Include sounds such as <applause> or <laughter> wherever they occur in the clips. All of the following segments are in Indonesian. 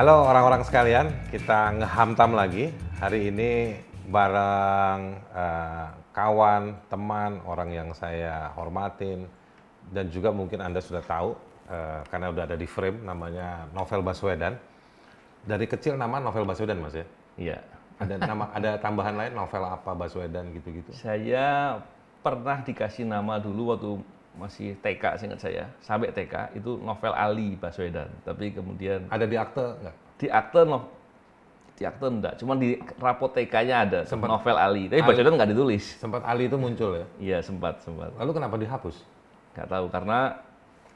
Halo orang-orang sekalian, kita ngehamtam lagi. Hari ini bareng eh, kawan, teman, orang yang saya hormatin, dan juga mungkin Anda sudah tahu, eh, karena udah ada di frame, namanya Novel Baswedan. Dari kecil nama Novel Baswedan, Mas ya? Iya. Ada nama, ada tambahan lain, novel apa Baswedan gitu-gitu? Saya pernah dikasih nama dulu waktu masih TK, seingat saya. Sampai TK itu novel Ali Baswedan. Tapi kemudian Ada di akte nggak? di akte no, di akte enggak, cuma di rapot TK-nya ada Sempat- novel Ali. Tapi Ali. Baswedan nggak ditulis. Sempat Ali itu muncul ya? Iya sempat sempat. Lalu kenapa dihapus? Nggak tahu karena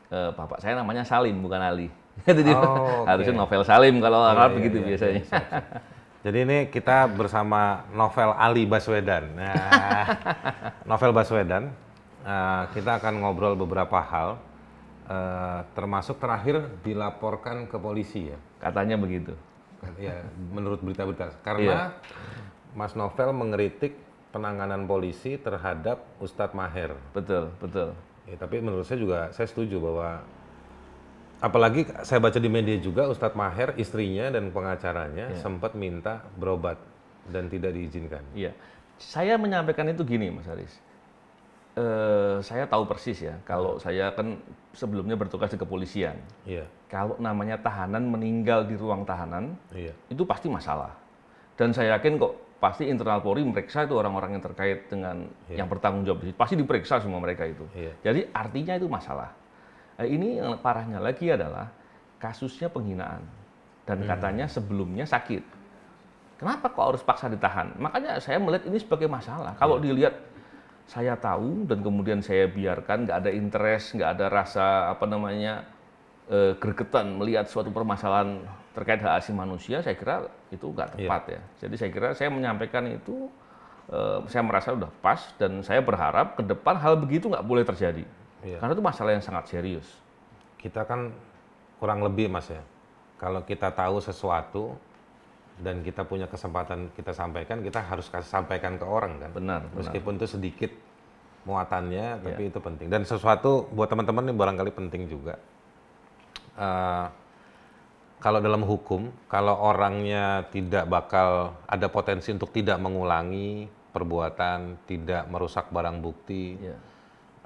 eh, bapak saya namanya Salim bukan Ali. <laughs> Jadi Oh, <laughs> oke. harusnya novel Salim kalau Arab iya, begitu iya, biasanya. iya, siap. Jadi ini kita bersama novel Ali Baswedan. Nah, <laughs> novel Baswedan, eh, kita akan ngobrol beberapa hal, eh, termasuk terakhir dilaporkan ke polisi ya. Katanya begitu. Ya, menurut berita-berita. Karena Mas Novel mengeritik penanganan polisi terhadap Ustadz Maher. Betul betul. Ya, tapi menurut saya juga saya setuju bahwa apalagi saya baca di media juga Ustadz Maher istrinya dan pengacaranya sempat minta berobat dan tidak diizinkan. Iya, saya menyampaikan itu gini, Mas Haris. Eh, saya tahu persis ya, kalau saya kan sebelumnya bertugas di kepolisian. Iya, Kalau namanya tahanan meninggal di ruang tahanan, iya, itu pasti masalah. Dan saya yakin kok pasti internal Polri meriksa itu orang-orang yang terkait dengan yang bertanggung jawab di situ. Pasti diperiksa semua mereka itu. Iya. Jadi artinya itu masalah. Eh, ini yang parahnya lagi adalah kasusnya penghinaan. Dan katanya sebelumnya sakit. Kenapa kok harus paksa ditahan? Makanya saya melihat ini sebagai masalah. Kalau dilihat saya tahu dan kemudian saya biarkan, nggak ada interest, nggak ada rasa apa namanya eh, gregetan melihat suatu permasalahan terkait hak asasi manusia, saya kira itu nggak tepat ya. Jadi saya kira saya menyampaikan itu, eh, saya merasa udah pas dan saya berharap ke depan hal begitu nggak boleh terjadi. Iya. Karena itu masalah yang sangat serius. kita kan kurang lebih mas ya. Kalau kita tahu sesuatu dan kita punya kesempatan kita sampaikan, kita harus kasih sampaikan ke orang kan. Benar, benar. Meskipun itu sedikit muatannya, tapi itu penting. Dan sesuatu buat teman-teman ini barangkali penting juga. Eh, kalau dalam hukum, kalau orangnya tidak bakal ada potensi untuk tidak mengulangi perbuatan, tidak merusak barang bukti, Ya,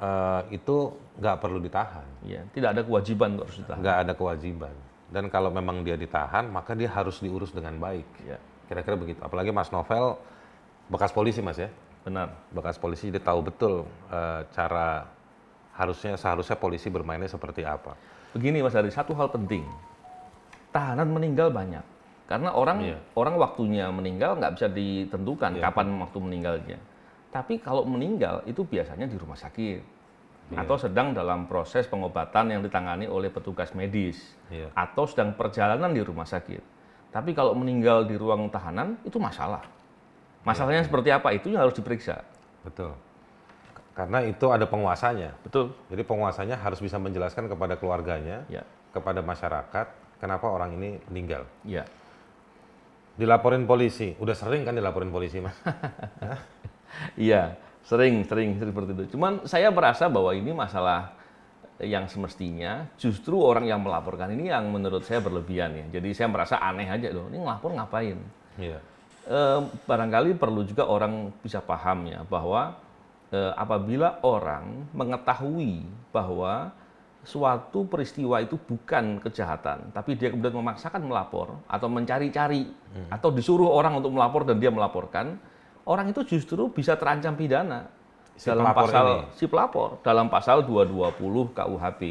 eh, itu nggak perlu ditahan, ya. Tidak ada kewajiban untuk harus ditahan. nggak ada kewajiban. Dan kalau memang dia ditahan, maka dia harus diurus dengan baik. Ya, Kira-kira begitu. Apalagi Mas Novel bekas polisi Mas ya, benar. bekas polisi dia tahu betul eh, cara harusnya seharusnya polisi bermainnya seperti apa. Begini Mas Ari, satu hal penting. Tahanan meninggal banyak. Karena orang Iya. orang waktunya meninggal nggak bisa ditentukan kapan waktu meninggalnya. Tapi kalau meninggal itu biasanya di rumah sakit Iya. atau sedang dalam proses pengobatan yang ditangani oleh petugas medis Iya. atau sedang perjalanan di rumah sakit. Tapi kalau meninggal di ruang tahanan itu masalah. Masalahnya seperti apa itu yang harus diperiksa. Betul. Karena itu ada penguasanya. Betul. Jadi penguasanya harus bisa menjelaskan kepada keluarganya, Ya. kepada masyarakat, kenapa orang ini meninggal. Ya. Dilaporin polisi, udah sering kan dilaporin polisi mas? <laughs> Iya, sering, sering seperti itu. Cuman saya merasa bahwa ini masalah yang semestinya justru orang yang melaporkan ini yang menurut saya berlebihan ya. Jadi saya merasa aneh aja loh, ini ngelapor ngapain? Iya. Eh, barangkali perlu juga orang bisa paham ya bahwa eh, apabila orang mengetahui bahwa suatu peristiwa itu bukan kejahatan, tapi dia kemudian memaksakan melapor atau mencari-cari atau disuruh orang untuk melapor dan dia melaporkan, orang itu justru bisa terancam pidana Si dalam pasal ini. si pelapor dalam pasal 220 KUHP.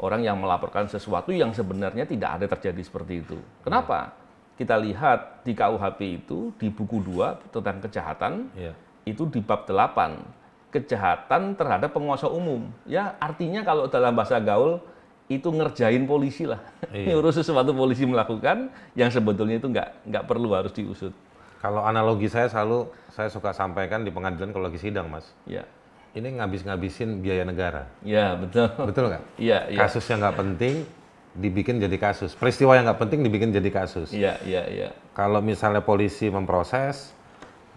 Orang yang melaporkan sesuatu yang sebenarnya tidak ada terjadi seperti itu. Kenapa? Kita lihat di KUHP itu di buku 2 tentang kejahatan Iya. itu di bab 8 kejahatan terhadap penguasa umum. Ya, artinya kalau dalam bahasa gaul itu ngerjain polisi lah. Iya. <laughs> Ngurus sesuatu polisi melakukan yang sebetulnya itu nggak nggak perlu harus diusut. Kalau analogi saya selalu saya suka sampaikan di pengadilan kalau lagi sidang mas, Ya. ini ngabis-ngabisin biaya negara, Ya, betul. betul nggak? Iya, iya. Kasus yang nggak penting dibikin jadi kasus, peristiwa yang nggak penting dibikin jadi kasus. Iya, iya, iya. Kalau misalnya polisi memproses,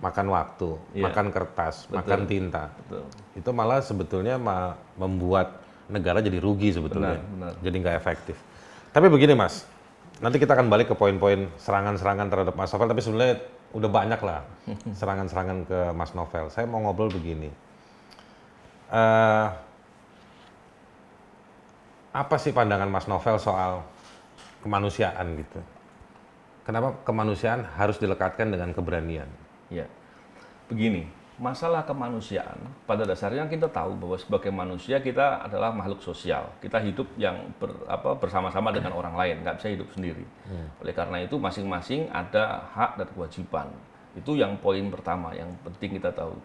makan waktu, Iya. makan kertas, makan tinta, Betul. itu malah sebetulnya ma- membuat negara jadi rugi sebetulnya, Benar, benar. jadi nggak efektif. Tapi begini mas, nanti kita akan balik ke poin-poin serangan-serangan terhadap Mas Novel, tapi sebenarnya udah banyak lah <laughs> serangan-serangan ke Mas Novel. Saya mau ngobrol begini. Eh, apa sih pandangan Mas Novel soal kemanusiaan gitu? Kenapa kemanusiaan harus dilekatkan dengan keberanian? Ya, begini, masalah kemanusiaan pada dasarnya kita tahu bahwa sebagai manusia kita adalah makhluk sosial. Kita hidup yang ber, apa, bersama-sama dengan orang lain, nggak bisa hidup sendiri. Oleh karena itu masing-masing ada hak dan kewajiban. Itu yang poin pertama yang penting kita tahu.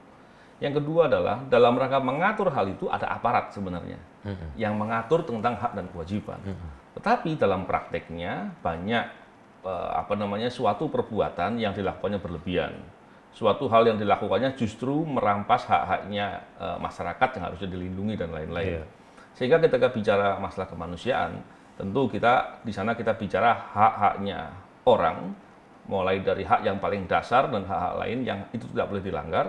Yang kedua adalah dalam rangka mengatur hal itu ada aparat sebenarnya yang mengatur tentang hak dan kewajiban. Tetapi dalam prakteknya banyak eh, apa namanya suatu perbuatan yang dilakukannya berlebihan. Suatu hal yang dilakukannya justru merampas hak-haknya eh, masyarakat yang harusnya dilindungi dan lain-lain. Iya. Sehingga ketika bicara masalah kemanusiaan, tentu kita di sana kita bicara hak-haknya orang, mulai dari hak yang paling dasar dan hak-hak lain yang itu tidak boleh dilanggar,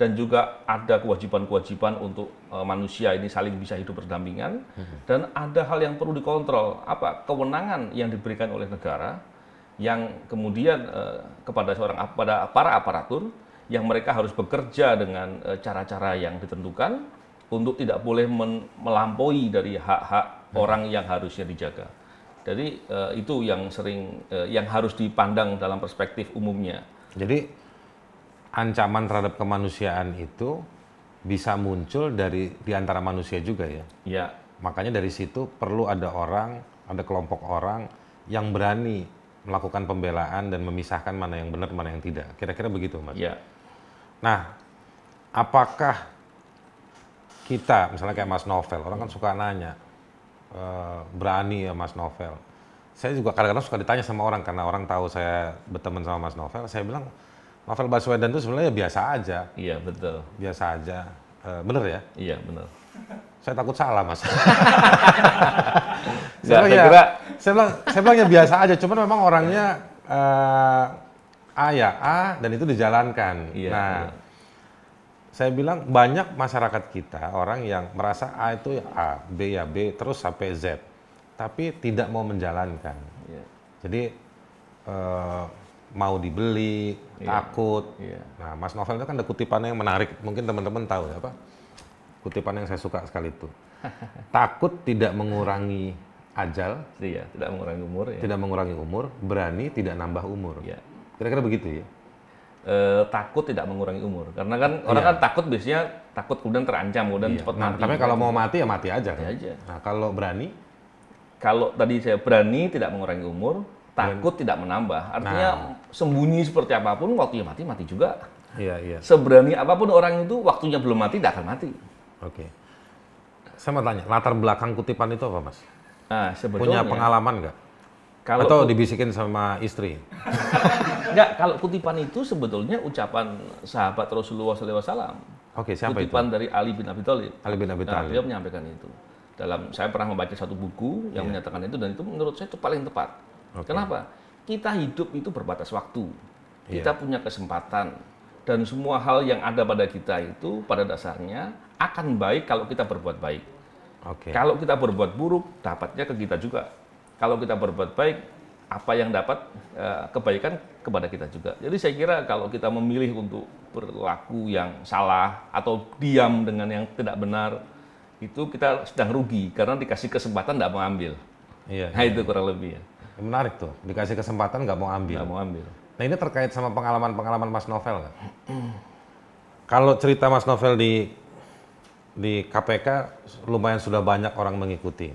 dan juga ada kewajiban-kewajiban untuk eh, manusia ini saling bisa hidup berdampingan, dan ada hal yang perlu dikontrol, apa kewenangan yang diberikan oleh negara yang kemudian eh, kepada seorang pada para aparatur yang mereka harus bekerja dengan eh, cara-cara yang ditentukan untuk tidak boleh men- melampaui dari hak-hak orang yang harusnya dijaga. Jadi eh, itu yang sering eh, yang harus dipandang dalam perspektif umumnya. Jadi ancaman terhadap kemanusiaan itu bisa muncul dari di antara manusia juga ya. Ya, Makanya dari situ perlu ada orang, ada kelompok orang yang berani melakukan pembelaan dan memisahkan mana yang benar, mana yang tidak. Kira-kira begitu, Mas. ya, Nah, apakah kita, misalnya kayak Mas Novel, orang kan suka nanya, "Eh, berani ya Mas Novel. Saya juga kadang-kadang suka ditanya sama orang, karena orang tahu saya berteman sama Mas Novel, saya bilang, Novel Baswedan itu sebenarnya biasa aja, iya betul. biasa aja. Eh, bener ya? Iya benar. Saya takut salah, Mas. <laughs> Saya, bilang, saya ya, kira- saya bilang, saya bilang ya biasa aja, cuman memang orangnya eh, A ya A dan itu dijalankan. Iya, nah, iya. saya bilang banyak masyarakat kita orang yang merasa A itu ya A, B ya B, terus sampai Z, tapi tidak mau menjalankan. Iya. Jadi eh, mau dibeli, Iya. takut. Iya. Nah, Mas Novel itu kan ada kutipannya yang menarik, mungkin teman-teman tahu ya apa? Kutipan yang saya suka sekali itu. <laughs> Takut tidak mengurangi ajal, Iya, tidak mengurangi umur ya. tidak mengurangi umur, berani tidak nambah umur. Iya. Kira-kira begitu ya? Eh, takut tidak mengurangi umur. Karena kan orang Iya. kan takut biasanya takut kemudian terancam, kemudian cepat Nah, mati. tapi kalau mau mati ya mati aja. Mati kan? aja. Nah, kalau berani, Kalau tadi saya berani tidak mengurangi umur, takut tidak menambah. Artinya Nah. sembunyi seperti apa pun, waktunya mati mati juga. iya iya. Seberani apa pun orang itu, waktunya belum mati tidak akan mati. Oke. Saya mau tanya, latar belakang kutipan itu apa, Mas? Nah, sebetulnya Punya pengalaman nggak? kalau Atau dibisikin sama istri? <laughs> enggak, kalau kutipan itu sebetulnya ucapan sahabat Rasulullah SAW. Oke, siapa itu? kutipan dari Ali bin Abi Thalib. Ali bin Abi Nah, Thalib. beliau menyampaikan itu. Dalam saya pernah membaca satu buku yang Iya. menyatakan itu dan itu menurut saya itu paling tepat. Oke. Kenapa? Kita hidup itu berbatas waktu. Kita punya kesempatan dan semua hal yang ada pada kita itu pada dasarnya akan baik kalau kita berbuat baik. Oke. Kalau kita berbuat buruk, dapatnya ke kita juga. Kalau kita berbuat baik, apa yang dapat eh, kebaikan kepada kita juga. Jadi saya kira kalau kita memilih untuk berlaku yang salah atau diam dengan yang tidak benar, itu kita sedang rugi karena dikasih kesempatan tidak mau ambil. Iya. Nah itu kurang lebih ya, Menarik tuh, dikasih kesempatan nggak mau ambil. nggak mau ambil. Nah ini terkait sama pengalaman-pengalaman Mas Novel nggak? Kalau cerita Mas Novel di di KPK lumayan sudah banyak orang mengikuti.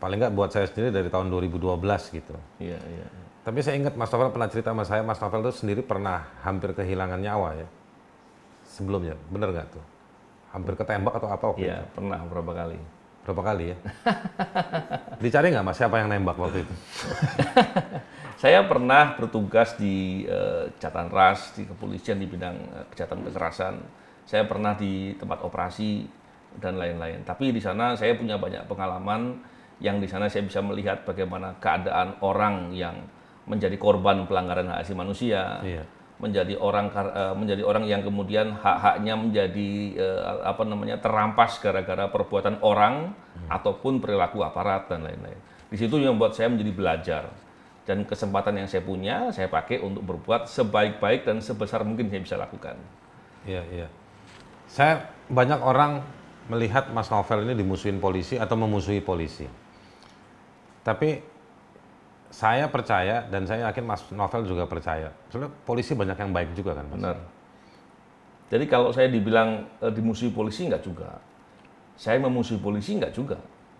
Paling nggak buat saya sendiri dari tahun 2012 gitu. Iya iya. Tapi saya ingat Mas Novel pernah cerita sama saya, Mas Novel itu sendiri pernah hampir kehilangan nyawa ya. Sebelumnya, bener nggak tuh? Hampir ketembak atau apa waktu Iya itu? pernah beberapa kali. Berapa kali ya? Dicari nggak Mas siapa yang nembak waktu itu? <laughs> Saya pernah bertugas di eh, catatan ras di kepolisian di bidang eh, kejahatan kekerasan. Saya pernah di tempat operasi dan lain-lain. Tapi di sana saya punya banyak pengalaman yang di sana saya bisa melihat bagaimana keadaan orang yang menjadi korban pelanggaran hak asasi manusia, Iya. menjadi orang eh, menjadi orang yang kemudian hak-haknya menjadi apa namanya terampas gara-gara perbuatan orang ataupun perilaku aparat dan lain-lain. Di situ yang membuat saya menjadi belajar Dan kesempatan yang saya punya, saya pakai untuk berbuat sebaik-baik dan sebesar mungkin saya bisa lakukan. Iya, iya. Saya banyak orang melihat Mas Novel ini dimusuhin polisi atau memusuhi polisi. Tapi saya percaya dan saya yakin Mas Novel juga percaya. Soalnya polisi banyak yang baik juga kan, Mas? Benar. Jadi kalau saya dibilang e, dimusuhi polisi enggak juga. Saya memusuhi polisi enggak juga.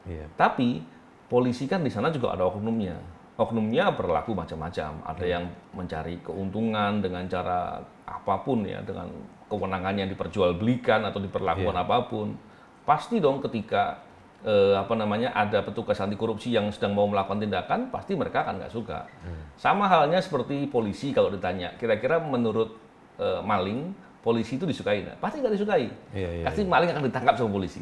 Iya. Tapi polisi kan di sana juga ada oknumnya. Oknumnya berlaku macam-macam. Ada yang mencari keuntungan dengan cara apa pun ya, dengan kewenangannya diperjualbelikan atau diperlakukan Iya. apa pun. Pasti dong ketika eh, apa namanya ada petugas anti korupsi yang sedang mau melakukan tindakan, pasti mereka akan nggak suka. Sama halnya seperti polisi kalau ditanya, kira-kira menurut eh, maling polisi itu disukai nggak? Pasti nggak disukai. Iya, iya, Pasti maling akan ditangkap sama polisi.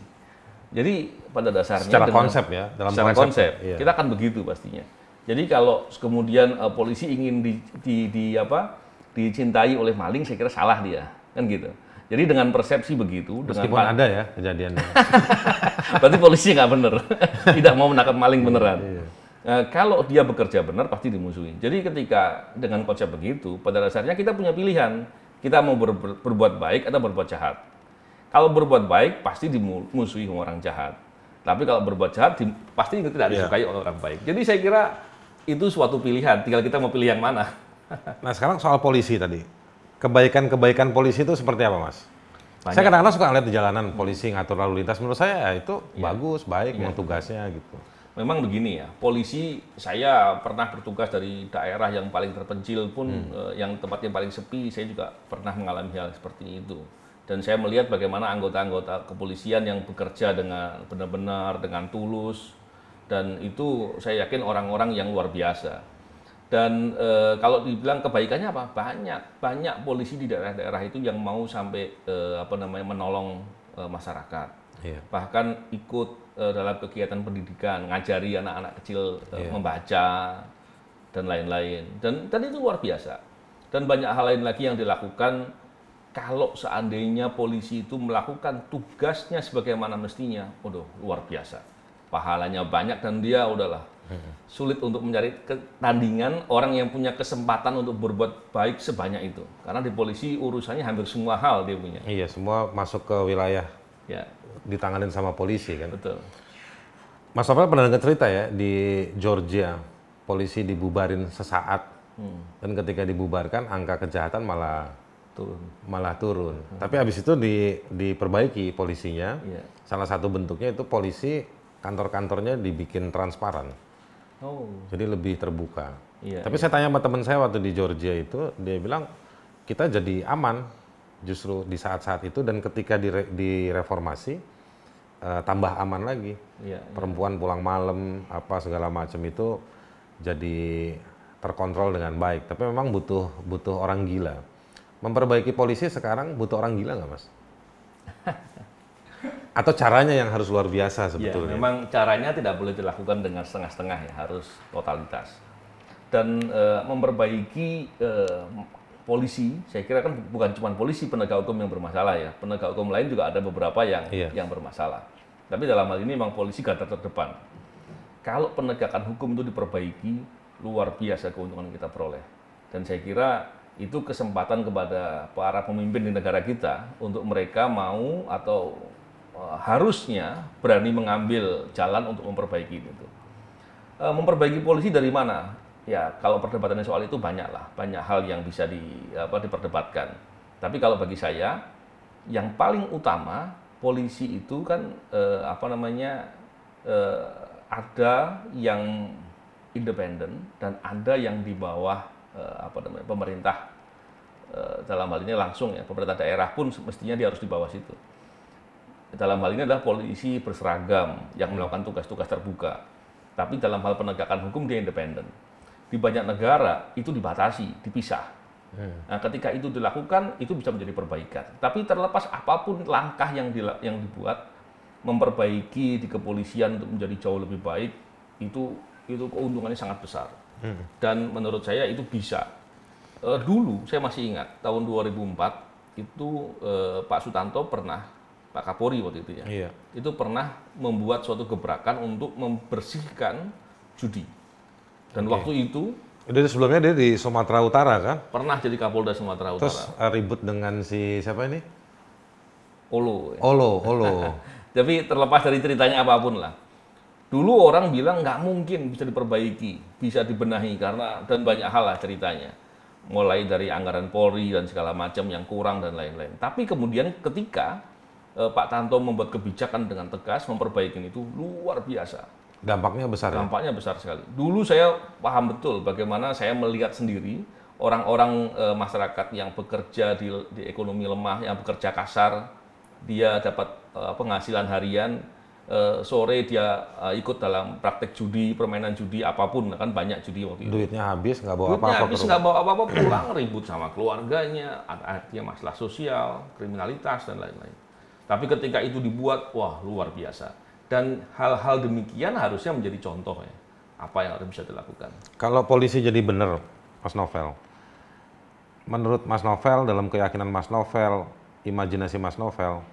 Jadi pada dasarnya Secara dengan- konsep ya, dalam secara konsep, konsep, iya. kita akan begitu pastinya. Jadi kalau kemudian eh, polisi ingin di, di, di apa dicintai oleh maling, saya kira salah dia, kan gitu. Jadi dengan persepsi begitu, Meskipun dengan ada ya kejadiannya. <laughs> berarti polisi nggak benar, <laughs> tidak mau menangkap maling beneran. Iya. Eh, kalau dia bekerja benar pasti dimusuhi. Jadi ketika dengan konsep begitu, pada dasarnya kita punya pilihan, kita mau ber- ber- berbuat baik atau berbuat jahat. Kalau berbuat baik pasti dimusuhi orang jahat. Tapi kalau berbuat jahat di- pasti tidak Iya. disukai oleh orang baik. Jadi saya kira itu suatu pilihan, tinggal kita mau pilih yang mana. <laughs> Nah sekarang soal polisi tadi, kebaikan-kebaikan polisi itu seperti apa mas? Banyak. Saya kadang-kadang suka lihat di jalanan polisi ngatur lalu lintas. Menurut saya ya, itu Iya. bagus, baik, memang tugasnya gitu. Memang begini ya, polisi saya pernah bertugas dari daerah yang paling terpencil pun, Hmm. eh, yang tempatnya paling sepi, saya juga pernah mengalami hal seperti itu. Dan saya melihat bagaimana anggota-anggota kepolisian yang bekerja dengan benar-benar, dengan tulus, dan itu saya yakin orang-orang yang luar biasa. Dan eh, kalau dibilang kebaikannya apa? Banyak, banyak polisi di daerah-daerah itu yang mau sampai eh, apa namanya menolong eh, masyarakat Iya. bahkan ikut eh, dalam kegiatan pendidikan, ngajari anak-anak kecil eh, Iya. membaca dan lain-lain. Dan dan itu luar biasa. Dan banyak hal lain lagi yang dilakukan kalau seandainya polisi itu melakukan tugasnya sebagaimana mestinya, waduh luar biasa. Pahalanya banyak dan dia udahlah sulit untuk mencari ketandingan orang yang punya kesempatan untuk berbuat baik sebanyak itu. Karena di polisi urusannya hampir semua hal dia punya. Iya, semua masuk ke wilayah Ya, ditanganin sama polisi kan. betul. Mas Novel pernah dengar cerita ya di Georgia polisi dibubarin sesaat Hmm. dan ketika dibubarkan angka kejahatan malah Turun. malah turun. Tapi habis itu di, diperbaiki polisinya. Iya. Salah satu bentuknya itu polisi kantor-kantornya dibikin transparan, Oh, jadi lebih terbuka. iya. Tapi saya tanya sama teman saya waktu di Georgia itu, dia bilang kita jadi aman justru di saat-saat itu dan ketika dire- direformasi eh, tambah aman lagi. Iya. Perempuan pulang malam apa segala macam itu jadi terkontrol dengan baik. Tapi memang butuh butuh orang gila. Memperbaiki polisi sekarang butuh orang gila nggak mas? <laughs> Atau caranya yang harus luar biasa Ya, sebetulnya? memang caranya tidak boleh dilakukan dengan setengah-setengah ya, harus totalitas. Dan eh, memperbaiki eh, polisi, saya kira kan bukan cuma polisi penegak hukum yang bermasalah ya, penegak hukum lain juga ada beberapa yang Iya. yang bermasalah. Tapi dalam hal ini memang polisi garda terdepan. Kalau penegakan hukum itu diperbaiki, luar biasa keuntungan kita peroleh. Dan saya kira itu kesempatan kepada para pemimpin di negara kita untuk mereka mau atau harusnya berani mengambil jalan untuk memperbaiki itu. Eh, memperbaiki polisi dari mana? Ya, kalau perdebatannya soal itu banyak lah, banyak hal yang bisa di apa diperdebatkan. Tapi kalau bagi saya, yang paling utama polisi itu kan eh, apa namanya eh, ada yang independen dan ada yang di bawah eh, apa namanya pemerintah eh, dalam hal ini langsung ya pemerintah daerah pun mestinya dia harus di bawah situ. Dalam hal ini adalah polisi berseragam yang melakukan tugas-tugas terbuka. Tapi dalam hal penegakan hukum dia independen. Di banyak negara itu dibatasi, dipisah. Nah, ketika itu dilakukan, itu bisa menjadi perbaikan. Tapi terlepas apa pun langkah yang yang dibuat, memperbaiki di kepolisian untuk menjadi jauh lebih baik, itu itu keuntungannya sangat besar. Dan menurut saya itu bisa. Eh, dulu saya masih ingat tahun 2004 itu eh, Pak Sutanto pernah Pak Kapolri waktu itu ya Iya. itu pernah membuat suatu gebrakan untuk membersihkan judi. Dan Oke. waktu itu Dia sebelumnya dia di Sumatera Utara kan? Pernah jadi Kapolda Sumatera Utara. Terus uh, ribut dengan si siapa ini? Olo. ya. Olo, <laughs> Olo. Tapi terlepas dari ceritanya apa pun lah. Dulu orang bilang nggak mungkin bisa diperbaiki, bisa dibenahi karena dan banyak hal lah ceritanya. Mulai dari anggaran Polri dan segala macam yang kurang dan lain-lain. Tapi kemudian ketika eh, Pak Tanto membuat kebijakan dengan tegas memperbaiki itu luar biasa. Dampaknya besar ya? Dampaknya besar sekali. Dulu saya paham betul bagaimana saya melihat sendiri orang-orang eh, masyarakat yang bekerja di, di ekonomi lemah, yang bekerja kasar, dia dapat eh, penghasilan harian, eh, sore dia eh, ikut dalam praktek judi, permainan judi apa pun, kan banyak judi waktu itu. Duitnya habis, nggak bawa Duitnya apa-apa ke habis nggak bawa apa-apa pulang ribut sama keluarganya, artinya masalah sosial, kriminalitas dan lain-lain. Tapi ketika itu dibuat, wah luar biasa. Dan hal-hal demikian harusnya menjadi contoh ya, apa yang harus bisa dilakukan. Kalau polisi jadi benar, Mas Novel, menurut Mas Novel, dalam keyakinan Mas Novel, imajinasi Mas Novel,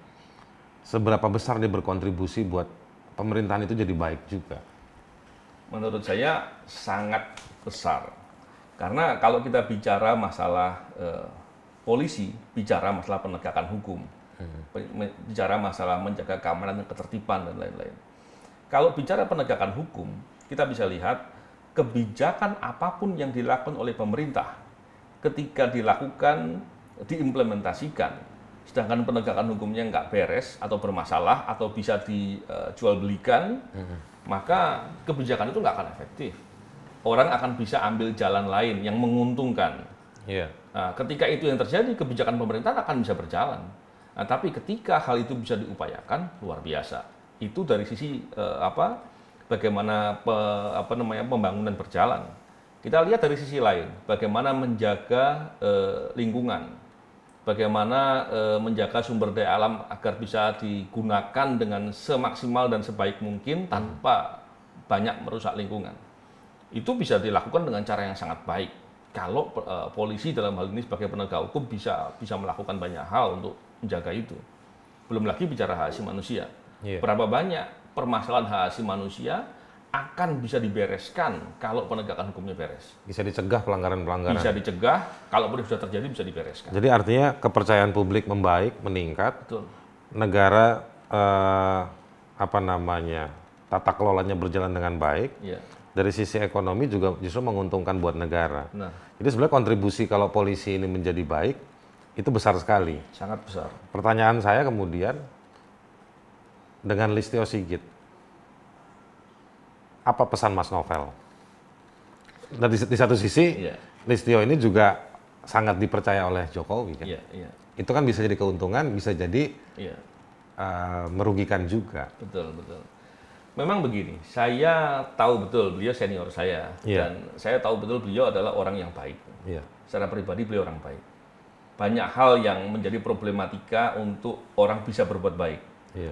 seberapa besar dia berkontribusi buat pemerintahan itu jadi baik juga? Menurut saya sangat besar. Karena kalau kita bicara masalah eh, polisi, bicara masalah penegakan hukum, bicara masalah menjaga keamanan dan ketertiban dan lain-lain. Kalau bicara penegakan hukum, kita bisa lihat kebijakan apa pun yang dilakukan oleh pemerintah ketika dilakukan, diimplementasikan, sedangkan penegakan hukumnya nggak beres atau bermasalah atau bisa dijual belikan, maka kebijakan itu nggak akan efektif. Orang akan bisa ambil jalan lain yang menguntungkan. Iya. Nah, ketika itu yang terjadi, kebijakan pemerintah akan bisa berjalan. Nah, tapi ketika hal itu bisa diupayakan, luar biasa. Itu dari sisi eh, apa? Bagaimana pe- apa namanya pembangunan berjalan. Kita lihat dari sisi lain, bagaimana menjaga eh, lingkungan, bagaimana eh, menjaga sumber daya alam agar bisa digunakan dengan semaksimal dan sebaik mungkin tanpa banyak merusak lingkungan. Itu bisa dilakukan dengan cara yang sangat baik. Kalau eh, polisi dalam hal ini sebagai penegak hukum bisa bisa melakukan banyak hal untuk menjaga itu. Belum lagi bicara hak asasi manusia. Iya. Berapa banyak permasalahan hak asasi manusia akan bisa dibereskan kalau penegakan hukumnya beres. Bisa dicegah pelanggaran-pelanggaran. Bisa dicegah, kalaupun sudah terjadi bisa dibereskan. Jadi artinya kepercayaan publik membaik, meningkat, Betul. negara eh, apa namanya tata kelolanya berjalan dengan baik. Iya. Dari sisi ekonomi juga justru menguntungkan buat negara. Nah, Jadi sebenarnya kontribusi kalau polisi ini menjadi baik itu besar sekali. sangat besar. Pertanyaan saya kemudian dengan Listio Sigit, apa pesan Mas Novel? Dan di, di satu sisi, Iya. Listio ini juga sangat dipercaya oleh Jokowi kan. Iya, iya. Itu kan bisa jadi keuntungan, bisa jadi Iya. eh, merugikan juga. Betul, betul. Memang begini, saya tahu betul beliau senior saya Iya. dan saya tahu betul beliau adalah orang yang baik. Iya. Secara pribadi beliau orang baik. Banyak hal yang menjadi problematika untuk orang bisa berbuat baik. Iya.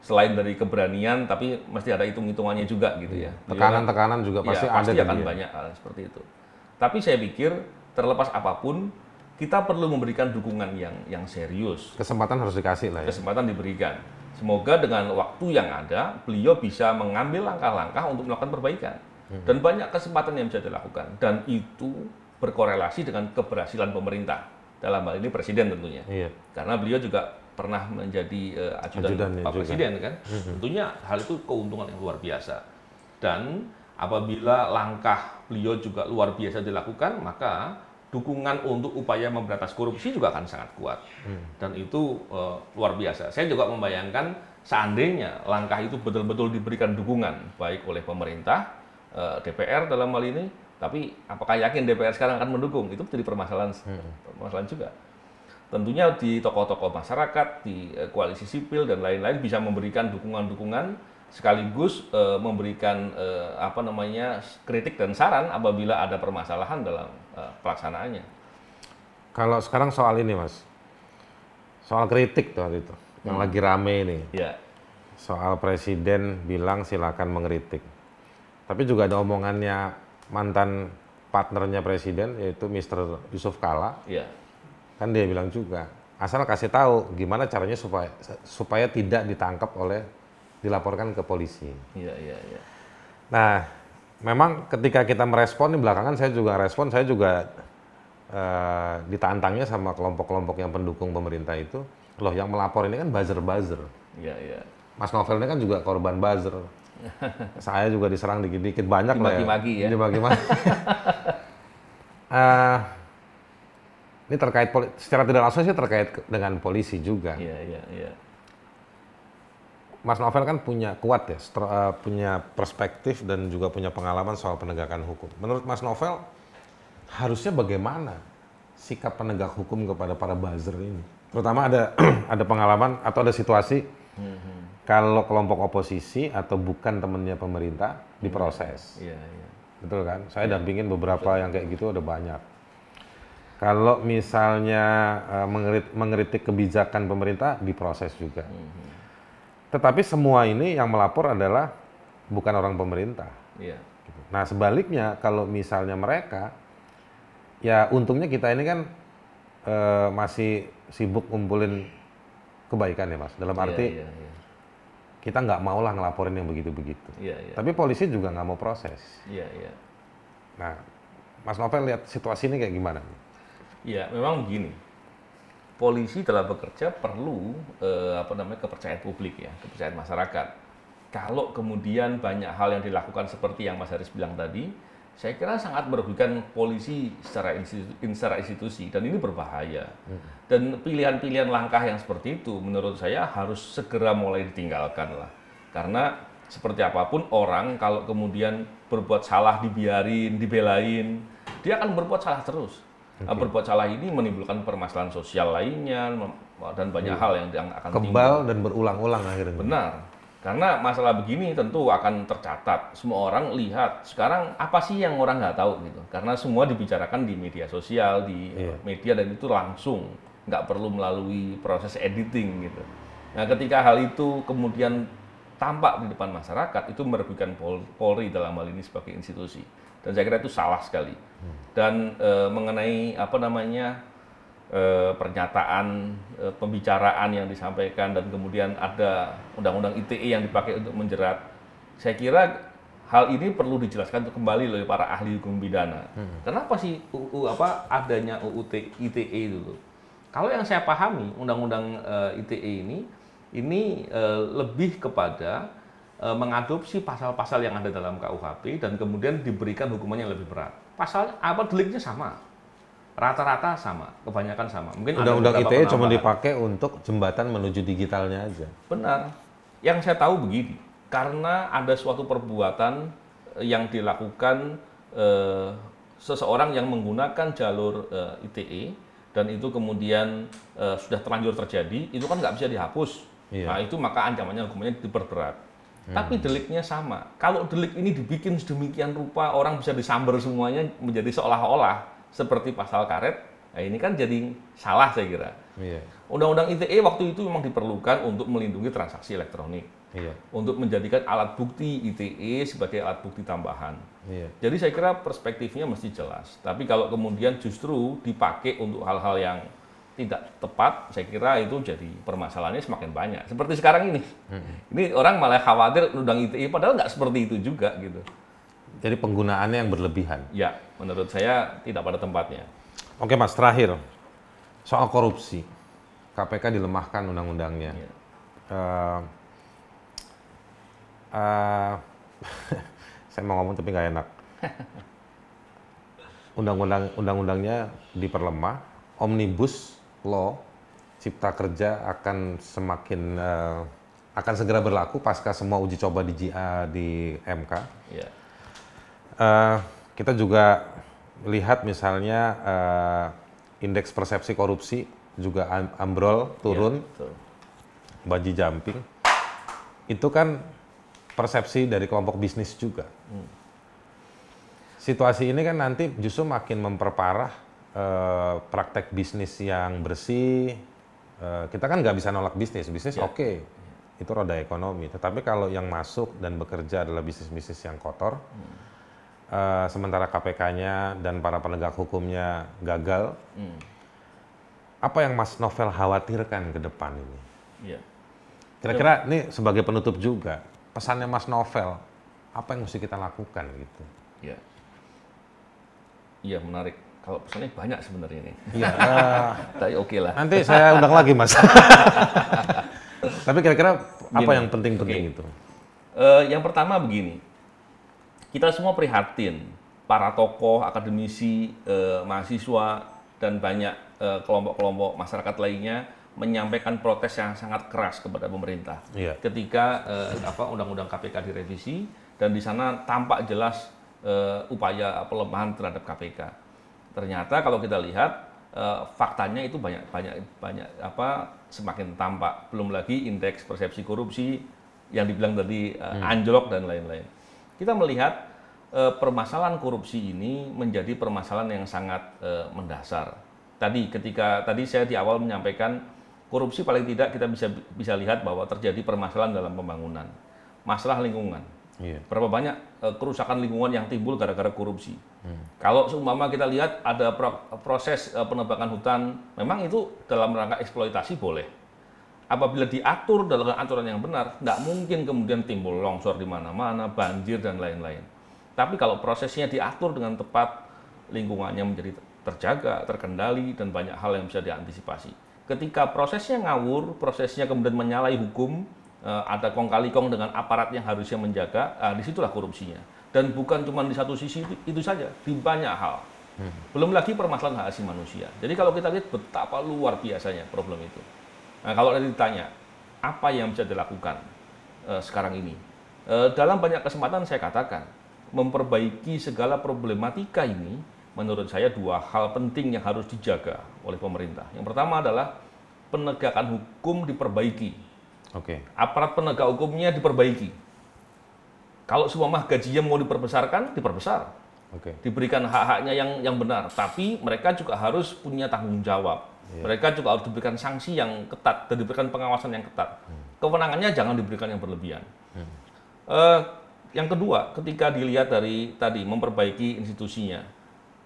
Selain dari keberanian, tapi mesti ada hitung-hitungannya juga gitu ya. Beliau kan- Tekanan-tekanan juga Ya, pasti pasti ada di akan dia. banyak hal seperti itu. Tapi saya pikir terlepas apa pun, kita perlu memberikan dukungan yang yang serius. Kesempatan harus dikasih lah ya. Kesempatan diberikan. Semoga dengan waktu yang ada, beliau bisa mengambil langkah-langkah untuk melakukan perbaikan. Hmm. Dan banyak kesempatan yang bisa dilakukan. Dan itu berkorelasi dengan keberhasilan pemerintah. Dalam hal ini presiden tentunya. Iya. Karena beliau juga pernah menjadi eh, ajudan, Ajudannya Pak juga. Presiden kan. Tentunya hal itu keuntungan yang luar biasa. Dan apabila langkah beliau juga luar biasa dilakukan, maka dukungan untuk upaya memberantas korupsi juga akan sangat kuat. Dan itu eh, luar biasa. Saya juga membayangkan seandainya langkah itu betul-betul diberikan dukungan baik oleh pemerintah, eh, DPR dalam hal ini, tapi apakah yakin DPR sekarang akan mendukung? Itu menjadi permasalahan permasalahan juga tentunya di tokoh-tokoh masyarakat, di eh, koalisi sipil dan lain-lain bisa memberikan dukungan-dukungan sekaligus eh, memberikan eh, apa namanya kritik dan saran apabila ada permasalahan dalam eh, pelaksanaannya. Kalau sekarang soal ini mas, soal kritik tuh waktu itu, yang lagi rame ini, Ya, soal presiden bilang silakan mengkritik. Tapi juga ada omongannya mantan partnernya presiden yaitu Mr. Yusuf Kala, ya, kan dia bilang juga asal kasih tahu gimana caranya supaya supaya tidak ditangkap oleh dilaporkan ke polisi. iya, iya, iya. Nah, memang ketika kita merespon nih belakangan saya juga respon, saya juga eh, ditantangnya sama kelompok-kelompok yang pendukung pemerintah itu, loh yang melapor ini kan buzzer-buzzer. Iya, iya. Mas Novel ini kan juga korban buzzer. <laughs> saya juga diserang dikit-dikit banyak lah ya. Dimaki-maki ya. Dimaki-maki. <laughs> Eh, ini terkait secara tidak langsung sih terkait dengan polisi juga. Iya, iya, iya. Mas Novel kan punya kuat ya, eh, punya perspektif dan juga punya pengalaman soal penegakan hukum. Menurut Mas Novel, harusnya bagaimana sikap penegak hukum kepada para buzzer ini? Terutama ada <clears throat> ada pengalaman atau ada situasi kalau kelompok oposisi atau bukan temannya pemerintah diproses, Iya, iya. betul kan? Saya dampingin beberapa yang kayak gitu ada banyak. Kalau misalnya eh, mengerit- mengkritik kebijakan pemerintah diproses juga. Tetapi semua ini yang melapor adalah bukan orang pemerintah. Iya. gitu. Nah sebaliknya kalau misalnya mereka, ya untungnya kita ini kan eh, masih sibuk ngumpulin kebaikan ya mas. Dalam arti Iya, iya. Kita nggak mau lah ngelaporin yang begitu-begitu. Iya, iya. Tapi polisi juga nggak mau proses. Iya, iya. Nah, Mas Novel lihat situasi ini kayak gimana? Iya, memang begini. Polisi dalam bekerja perlu eh, apa namanya kepercayaan publik ya, kepercayaan masyarakat. Kalau kemudian banyak hal yang dilakukan seperti yang Mas Haris bilang tadi, saya kira sangat merugikan polisi secara institusi, secara institusi dan ini berbahaya. Dan pilihan-pilihan langkah yang seperti itu menurut saya harus segera mulai ditinggalkan lah. Karena seperti apa pun orang kalau kemudian berbuat salah dibiarin, dibelain, dia akan berbuat salah terus. Nah, Berbuat salah ini menimbulkan permasalahan sosial lainnya dan banyak hal yang, akan timbul. Kebal dan berulang-ulang akhirnya. Benar. Karena masalah begini tentu akan tercatat. Semua orang lihat. Sekarang apa sih yang orang nggak tahu gitu. Karena semua dibicarakan di media sosial, di Iya. media dan itu langsung. Nggak perlu melalui proses editing gitu. Nah ketika hal itu kemudian tampak di depan masyarakat, itu merugikan Pol- Polri dalam hal ini sebagai institusi. Dan saya kira itu salah sekali. Dan eh, mengenai apa namanya eh, pernyataan eh, pembicaraan yang disampaikan dan kemudian ada undang-undang ITE yang dipakai untuk menjerat. Saya kira hal ini perlu dijelaskan untuk kembali oleh para ahli hukum pidana. Kenapa sih UU apa adanya UU ITE itu? Kalau yang saya pahami undang-undang eh, ITE ini ini lebih kepada mengadopsi pasal-pasal yang ada dalam KUHP dan kemudian diberikan hukumannya yang lebih berat. Pasal apa deliknya sama, rata-rata sama, kebanyakan sama. Mungkin Undang-undang ITE cuma dipakai untuk jembatan menuju digitalnya aja. Benar. Yang saya tahu begini, karena ada suatu perbuatan eh, yang dilakukan eh, seseorang yang menggunakan jalur eh, ITE dan itu kemudian eh, sudah terlanjur terjadi, itu kan nggak bisa dihapus. Iya. Nah itu maka ancamannya hukumannya diperberat. Tapi deliknya sama. Kalau delik ini dibikin sedemikian rupa, orang bisa disamber semuanya menjadi seolah-olah seperti pasal karet. Nah ini kan jadi salah saya kira. Iya. Undang-undang ITE waktu itu memang diperlukan untuk melindungi transaksi elektronik, Iya. untuk menjadikan alat bukti ITE sebagai alat bukti tambahan. Iya. Jadi saya kira perspektifnya mesti jelas. Tapi kalau kemudian justru dipakai untuk hal-hal yang tidak tepat, saya kira itu jadi permasalahannya semakin banyak. Seperti sekarang ini, ini orang malah khawatir undang ITE, padahal nggak seperti itu juga gitu. Jadi penggunaannya yang berlebihan. Ya, menurut saya tidak pada tempatnya. Oke mas, terakhir soal korupsi. KPK dilemahkan undang-undangnya. Iya. Eh, eh, <laughs> saya mau ngomong tapi nggak enak. <laughs> Undang-undang undang-undangnya diperlemah, omnibus law cipta kerja akan semakin eh, akan segera berlaku pasca semua uji coba di GA di MK. Ya, Eh, kita juga lihat misalnya eh, indeks persepsi korupsi juga am- ambrol turun, betul. baji jumping. Itu kan persepsi dari kelompok bisnis juga. Situasi ini kan nanti justru makin memperparah eh, praktek bisnis yang bersih. Eh, kita kan nggak bisa nolak bisnis, bisnis Ya. oke, itu roda ekonomi. Tetapi kalau yang masuk dan bekerja adalah bisnis-bisnis yang kotor, eh, sementara KPK-nya dan para penegak hukumnya gagal, Hmm. apa yang Mas Novel khawatirkan ke depan ini? Ya. Kira-kira ini sebagai penutup juga, pesannya Mas Novel apa yang mesti kita lakukan gitu. Ya. Iya menarik. Kalau pesannya banyak sebenarnya ini. Iya. <laughs> eh, Tapi oke lah. nanti saya undang lagi mas. <laughs> Tapi kira-kira apa Gini, yang penting-penting oke. itu? Eh, yang pertama begini, kita semua prihatin para tokoh, akademisi, eh, mahasiswa dan banyak eh, kelompok-kelompok masyarakat lainnya menyampaikan protes yang sangat keras kepada pemerintah. Iya. Ketika eh, apa Undang-Undang KPK direvisi dan di sana tampak jelas eh, upaya pelemahan terhadap KPK. Ternyata kalau kita lihat eh, faktanya itu banyak banyak banyak apa semakin tampak. Belum lagi indeks persepsi korupsi yang dibilang tadi eh, anjlok dan lain-lain. Kita melihat eh, permasalahan korupsi ini menjadi permasalahan yang sangat eh, mendasar. Tadi ketika tadi saya di awal menyampaikan korupsi paling tidak kita bisa bisa lihat bahwa terjadi permasalahan dalam pembangunan, masalah lingkungan. Iya. Berapa banyak eh, kerusakan lingkungan yang timbul gara-gara korupsi. Kalau seumpama kita lihat ada pro- proses eh, penebangan hutan, memang itu dalam rangka eksploitasi boleh. Apabila diatur dalam aturan yang benar, tidak mungkin kemudian timbul longsor di mana-mana, banjir dan lain-lain. Tapi kalau prosesnya diatur dengan tepat, lingkungannya menjadi terjaga, terkendali, dan banyak hal yang bisa diantisipasi. Ketika prosesnya ngawur, prosesnya kemudian menyalahi hukum, eh, ada kong kali kong dengan aparat yang harusnya menjaga, ah, di situlah korupsinya. Dan bukan cuma di satu sisi itu, itu saja, di banyak hal. Belum lagi permasalahan hak asasi manusia. Jadi kalau kita lihat betapa luar biasanya problem itu. Nah, kalau tadi ditanya, apa yang bisa dilakukan eh, sekarang ini? Eh, dalam banyak kesempatan saya katakan, memperbaiki segala problematika ini, menurut saya dua hal penting yang harus dijaga oleh pemerintah. Yang pertama adalah penegakan hukum diperbaiki, Oke. aparat penegak hukumnya diperbaiki. Kalau semua gajinya mau diperbesarkan, diperbesar Oke. diberikan hak-haknya yang yang benar, tapi mereka juga harus punya tanggung jawab. Mereka juga harus diberikan sanksi yang ketat dan diberikan pengawasan yang ketat. Kewenangannya jangan diberikan yang berlebihan. Eh, yang kedua, ketika dilihat dari tadi memperbaiki institusinya,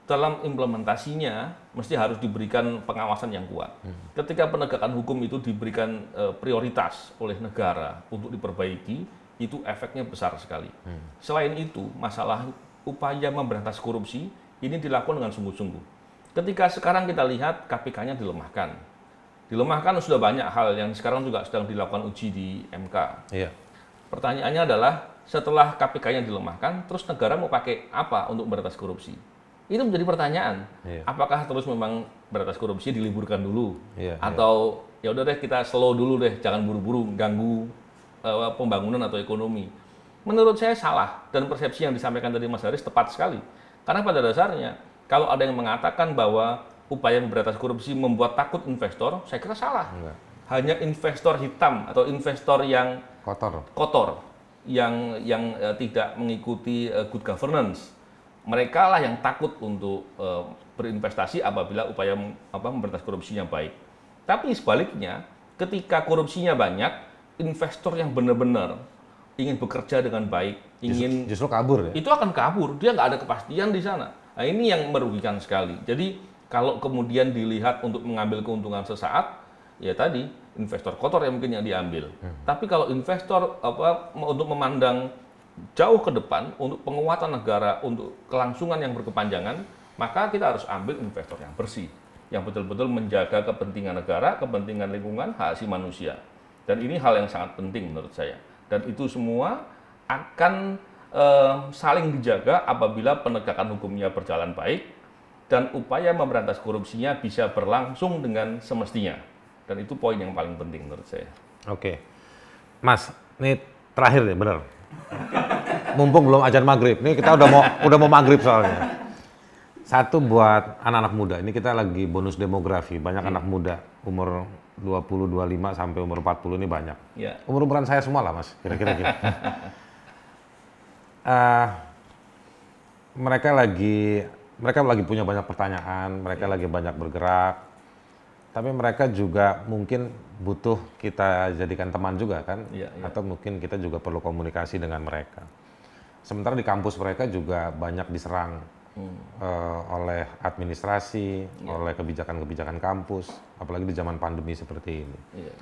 dalam implementasinya mesti harus diberikan pengawasan yang kuat. Ketika penegakan hukum itu diberikan eh, prioritas oleh negara untuk diperbaiki, itu efeknya besar sekali. Selain itu, masalah upaya memberantas korupsi ini dilakukan dengan sungguh-sungguh. Ketika sekarang kita lihat KPK-nya dilemahkan. Dilemahkan sudah banyak hal yang sekarang juga sedang dilakukan uji di MK. Iya. Pertanyaannya adalah setelah KPK-nya dilemahkan, terus negara mau pakai apa untuk memberantas korupsi? Itu menjadi pertanyaan. Iya. Apakah terus memang memberantas korupsi diliburkan dulu? Iya, atau ya udah deh kita slow dulu deh, jangan buru-buru ganggu eh, pembangunan atau ekonomi. Menurut saya salah dan persepsi yang disampaikan tadi Mas Haris tepat sekali. Karena pada dasarnya kalau ada yang mengatakan bahwa upaya memberantas korupsi membuat takut investor, saya kira salah. Enggak. Hanya investor hitam atau investor yang Kotor. kotor yang yang eh, tidak mengikuti eh, good governance. Mereka lah yang takut untuk eh, berinvestasi apabila upaya apa memberantas korupsinya baik. Tapi sebaliknya, ketika korupsinya banyak, investor yang benar-benar ingin bekerja dengan baik, ingin Justru kabur ya. itu akan kabur. Dia nggak ada kepastian di sana. Nah, ini yang merugikan sekali. Jadi kalau kemudian dilihat untuk mengambil keuntungan sesaat, ya tadi investor kotor yang mungkin yang diambil. Tapi kalau investor apa untuk memandang jauh ke depan untuk penguatan negara, untuk kelangsungan yang berkepanjangan, maka kita harus ambil investor yang bersih, yang betul-betul menjaga kepentingan negara, kepentingan lingkungan, hak asasi manusia. Dan ini hal yang sangat penting menurut saya. Dan itu semua akan eh, saling dijaga apabila penegakan hukumnya berjalan baik dan upaya memberantas korupsinya bisa berlangsung dengan semestinya. Dan itu poin yang paling penting menurut saya. Oke. Mas, ini terakhir nih, bener. Mumpung belum ajan maghrib, ini kita udah mau udah mau maghrib soalnya. Satu buat anak-anak muda, ini kita lagi bonus demografi, banyak anak muda umur 20, 25 sampai umur 40 ini banyak. Ya. Umur-umuran saya semua lah mas, kira-kira gitu. <laughs> Eh, mereka lagi mereka lagi punya banyak pertanyaan, mereka lagi banyak bergerak, tapi mereka juga mungkin butuh kita jadikan teman juga kan, Iya, iya. atau mungkin kita juga perlu komunikasi dengan mereka. Sementara di kampus mereka juga banyak diserang eh, oleh administrasi, oleh kebijakan-kebijakan kampus, apalagi di zaman pandemi seperti ini. Iya.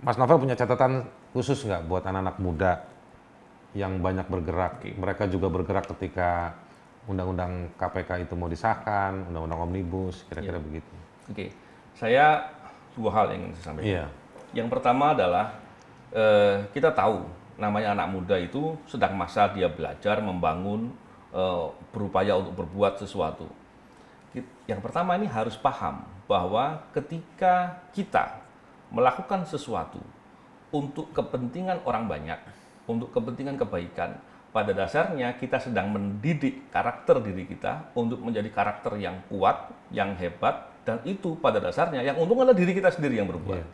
Mas Novel punya catatan khusus nggak buat anak-anak muda yang banyak bergerak. Mereka juga bergerak ketika undang-undang KPK itu mau disahkan, undang-undang omnibus, kira-kira begitu. Oke, saya dua hal yang ingin saya sampaikan. Iya. Yang pertama adalah eh, kita tahu namanya anak muda itu sedang masa dia belajar, membangun, eh, berupaya untuk berbuat sesuatu. Yang pertama ini harus paham bahwa ketika kita melakukan sesuatu untuk kepentingan orang banyak, untuk kepentingan kebaikan, pada dasarnya kita sedang mendidik karakter diri kita untuk menjadi karakter yang kuat, yang hebat, dan itu pada dasarnya yang untung adalah diri kita sendiri yang berbuat.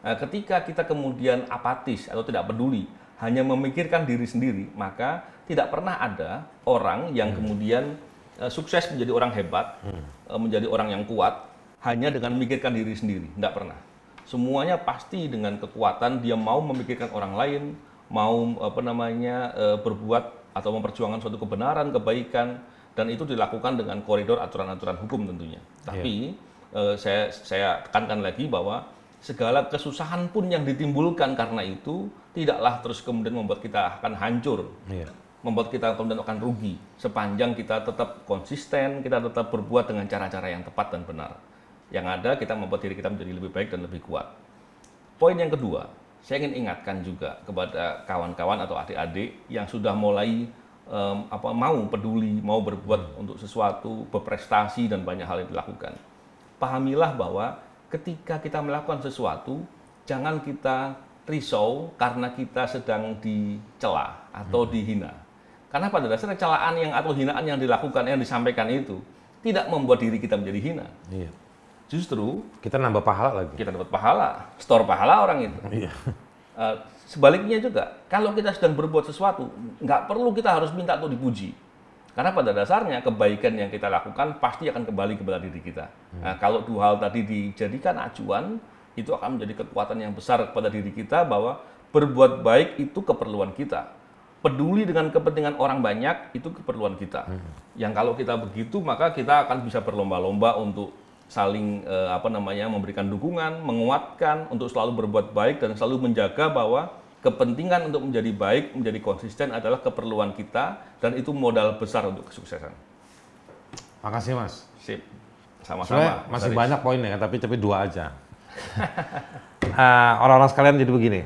Nah, ketika kita kemudian apatis atau tidak peduli, hanya memikirkan diri sendiri, maka tidak pernah ada orang yang kemudian eh, sukses menjadi orang hebat, eh, menjadi orang yang kuat, hanya dengan memikirkan diri sendiri. Tidak pernah. Semuanya pasti dengan kekuatan dia mau memikirkan orang lain, mau apa namanya eh, berbuat atau memperjuangkan suatu kebenaran, kebaikan, dan itu dilakukan dengan koridor aturan-aturan hukum tentunya. Tapi eh, saya saya tekankan lagi bahwa segala kesusahan pun yang ditimbulkan karena itu tidaklah terus kemudian membuat kita akan hancur Iya. membuat kita kemudian akan rugi sepanjang kita tetap konsisten, kita tetap berbuat dengan cara-cara yang tepat dan benar. Yang ada kita membuat diri kita menjadi lebih baik dan lebih kuat. Poin yang kedua, saya ingin ingatkan juga kepada kawan-kawan atau adik-adik yang sudah mulai em, apa mau peduli, mau berbuat untuk sesuatu, berprestasi dan banyak hal yang dilakukan. Pahamilah bahwa ketika kita melakukan sesuatu, jangan kita risau karena kita sedang dicela atau dihina. Karena pada dasarnya celaan yang atau hinaan yang dilakukan yang disampaikan itu tidak membuat diri kita menjadi hina. Iya. Justru Kita nambah pahala lagi. kita dapat pahala, store pahala orang itu. Iya. Eh, sebaliknya juga, kalau kita sedang berbuat sesuatu, nggak perlu kita harus minta untuk dipuji. Karena pada dasarnya kebaikan yang kita lakukan pasti akan kembali kepada diri kita. Nah, kalau dua hal tadi dijadikan acuan, itu akan menjadi kekuatan yang besar kepada diri kita bahwa berbuat baik itu keperluan kita. Peduli dengan kepentingan orang banyak itu keperluan kita. Yang kalau kita begitu maka kita akan bisa berlomba-lomba untuk saling eh, apa namanya memberikan dukungan, menguatkan untuk selalu berbuat baik dan selalu menjaga bahwa kepentingan untuk menjadi baik, menjadi konsisten adalah keperluan kita dan itu modal besar untuk kesuksesan. Makasih Mas. Sip. Sama-sama. Mas masih Aris. banyak poinnya, tapi tapi dua aja. <laughs> Ah, Orang-orang sekalian jadi begini.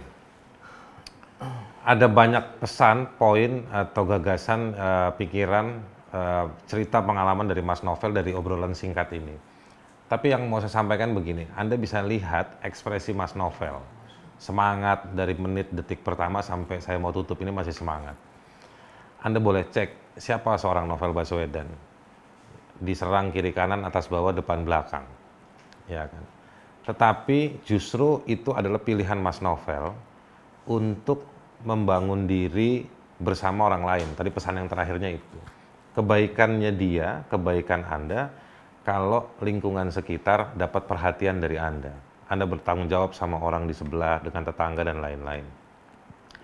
Ada banyak pesan, poin atau gagasan, eh, pikiran, eh, cerita pengalaman dari Mas Novel dari obrolan singkat ini. Tapi yang mau saya sampaikan begini, Anda bisa lihat ekspresi Mas Novel. Semangat dari menit detik pertama sampai saya mau tutup ini masih semangat. Anda boleh cek siapa seorang Novel Baswedan. Diserang kiri kanan, atas bawah, depan belakang. Ya kan. Tetapi justru itu adalah pilihan Mas Novel untuk membangun diri bersama orang lain. Tadi pesan yang terakhirnya itu. Kebaikannya dia, kebaikan Anda, kalau lingkungan sekitar dapat perhatian dari Anda. Anda bertanggung jawab sama orang di sebelah, dengan tetangga dan lain-lain.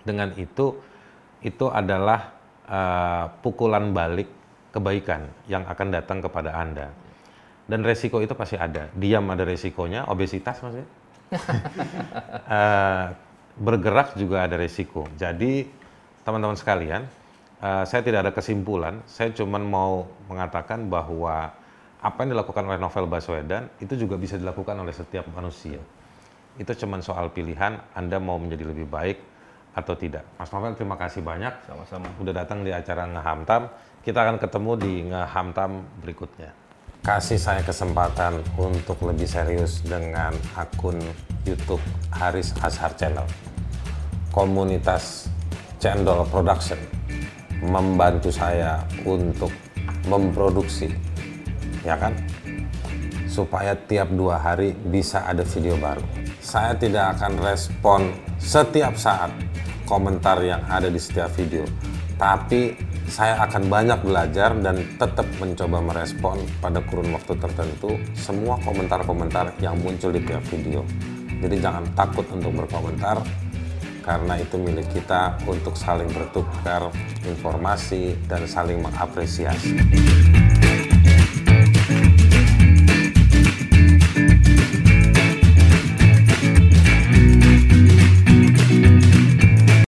Dengan itu, itu adalah eh, pukulan balik kebaikan yang akan datang kepada Anda. Dan resiko itu pasti ada. Diam ada resikonya, obesitas maksudnya. <laughs> Eh, bergerak juga ada resiko. Jadi teman-teman sekalian, eh, saya tidak ada kesimpulan. Saya cuma mau mengatakan bahwa apa yang dilakukan oleh Novel Baswedan itu juga bisa dilakukan oleh setiap manusia. Itu cuma soal pilihan Anda mau menjadi lebih baik atau tidak. Mas Novel terima kasih banyak Sama-sama. udah datang di acara Ngehamtam. Kita akan ketemu di Ngehamtam berikutnya. Kasih saya kesempatan untuk lebih serius dengan akun YouTube Haris Azhar Channel. Komunitas Cendol Production membantu saya untuk memproduksi, ya kan? Supaya tiap dua hari bisa ada video baru. Saya tidak akan respon setiap saat komentar yang ada di setiap video, tapi saya akan banyak belajar dan tetap mencoba merespon pada kurun waktu tertentu semua komentar-komentar yang muncul di tiap video. Jadi jangan takut untuk berkomentar karena itu milik kita untuk saling bertukar informasi dan saling mengapresiasi.